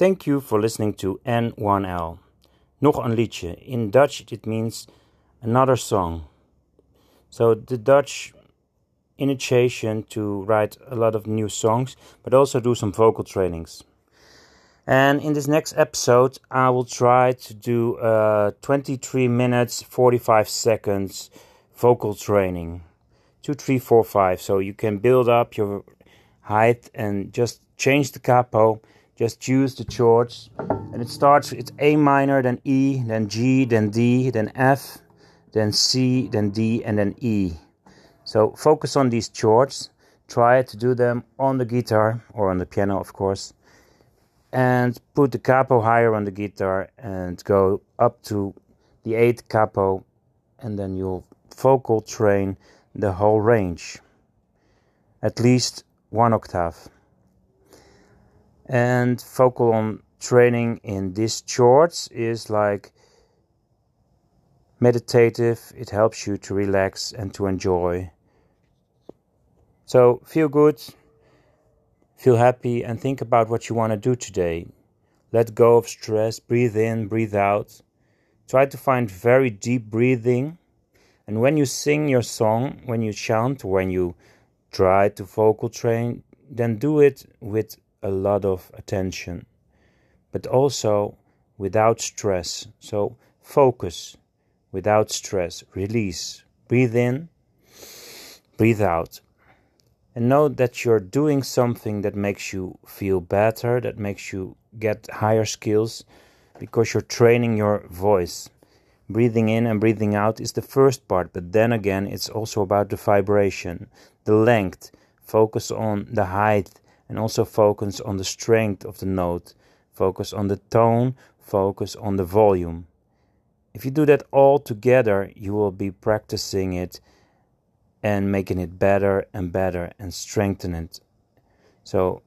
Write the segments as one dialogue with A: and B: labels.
A: Thank you for listening to N1L. Nog een liedje. In Dutch it means another song. So the Dutch initiation to write a lot of new songs, but also do some vocal trainings. And in this next episode, I will try to do a 23 minutes 45 seconds vocal training. Two, three, four, five. So you can build up your height and just change the capo. Just choose the chords, and it starts. It's A minor, then E, then G, then D, then F, then C, then D, and then E. So focus on these chords. Try to do them on the guitar or on the piano, of course. And put the capo higher on the guitar and go up to the eighth capo, and then you'll vocal train the whole range. At least one octave. And vocal on training in these chords is like meditative, it helps you to relax and to enjoy. So feel good, feel happy, and think about what you want to do today. Let go of stress, breathe in, breathe out. Try to find very deep breathing. And when you sing your song, when you chant, when you try to vocal train, then do it with a lot of attention, but also without stress. So focus without stress, release, breathe in, breathe out. And know that you're doing something that makes you feel better, that makes you get higher skills, because you're training your voice. Breathing in and breathing out is the first part, but then again, it's also about the vibration, the length. Focus on the height and also focus on the strength of the note. Focus on the tone, focus on the volume. If you do that all together, you will be practicing it and making it better and better and strengthen it. So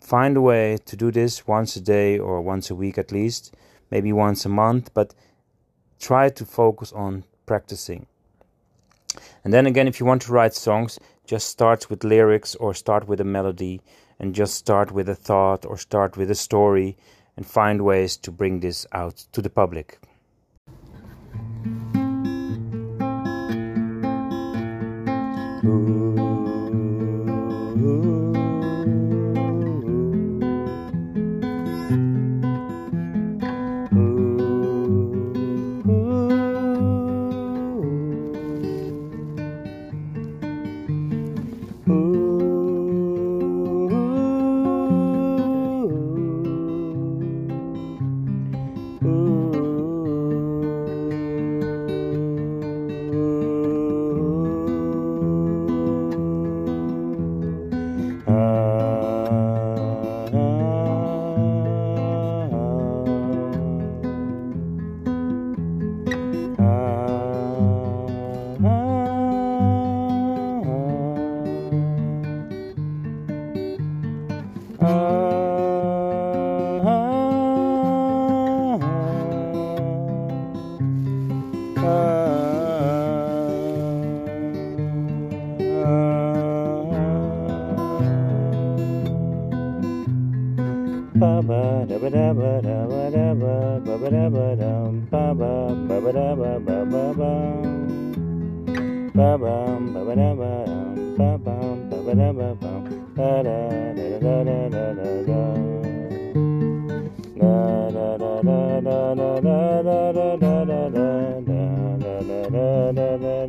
A: find a way to do this once a day or once a week at least, maybe once a month, but try to focus on practicing. And then again, if you want to write songs, just start with lyrics or start with a melody and just start with a thought or start with a story and find ways to bring this out to the public. Ooh,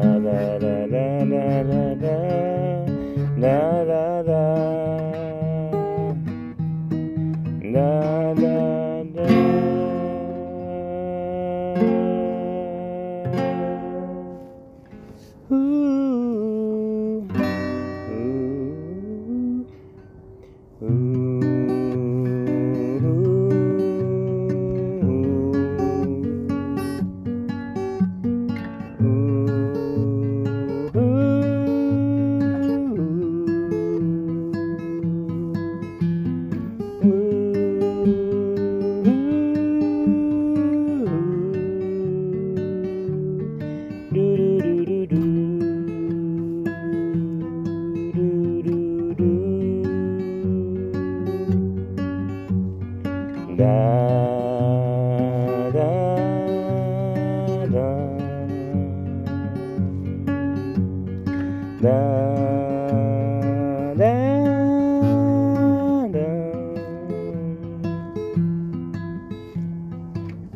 A: La la la la la la la la la. da da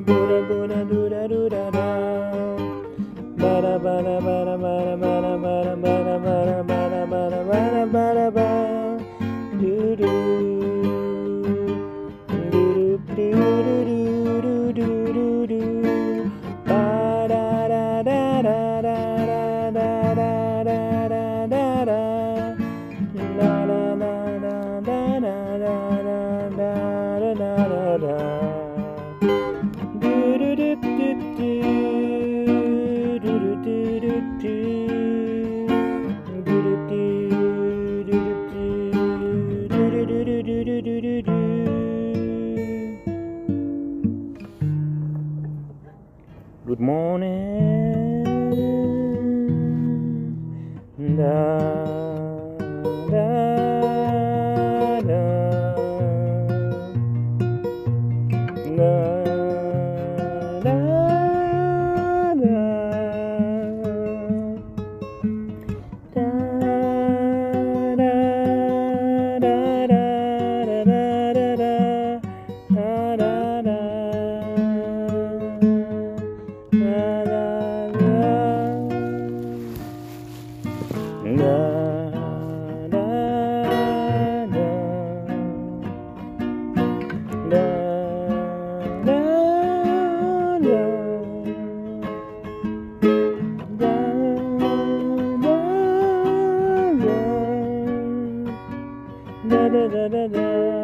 A: Buddha, Buddha, Yeah. da da da da da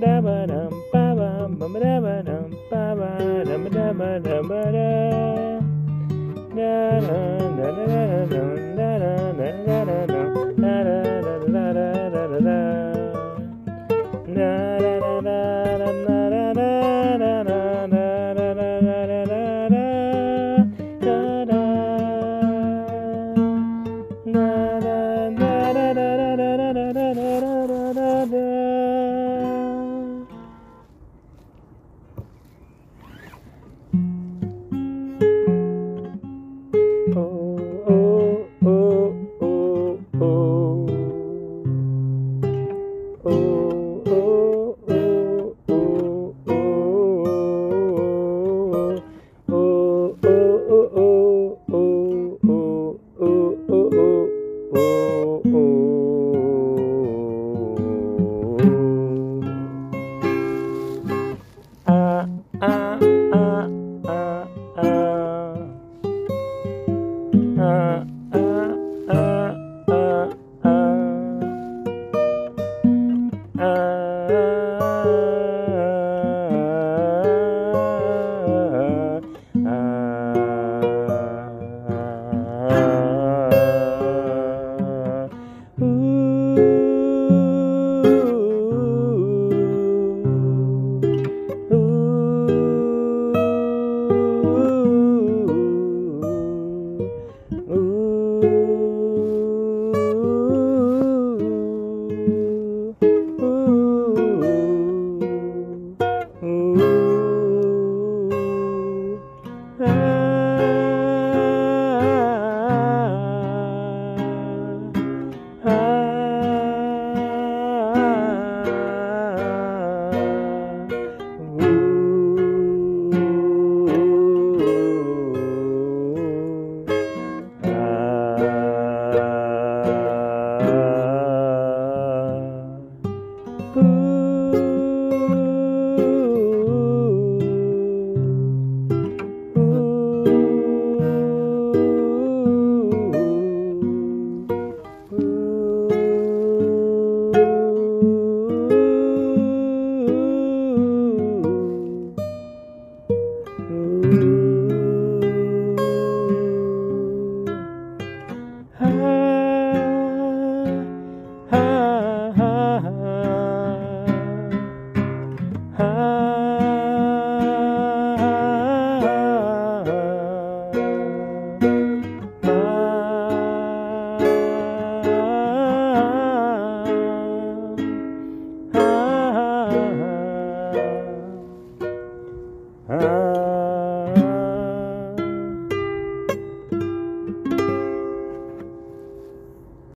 A: da da da da da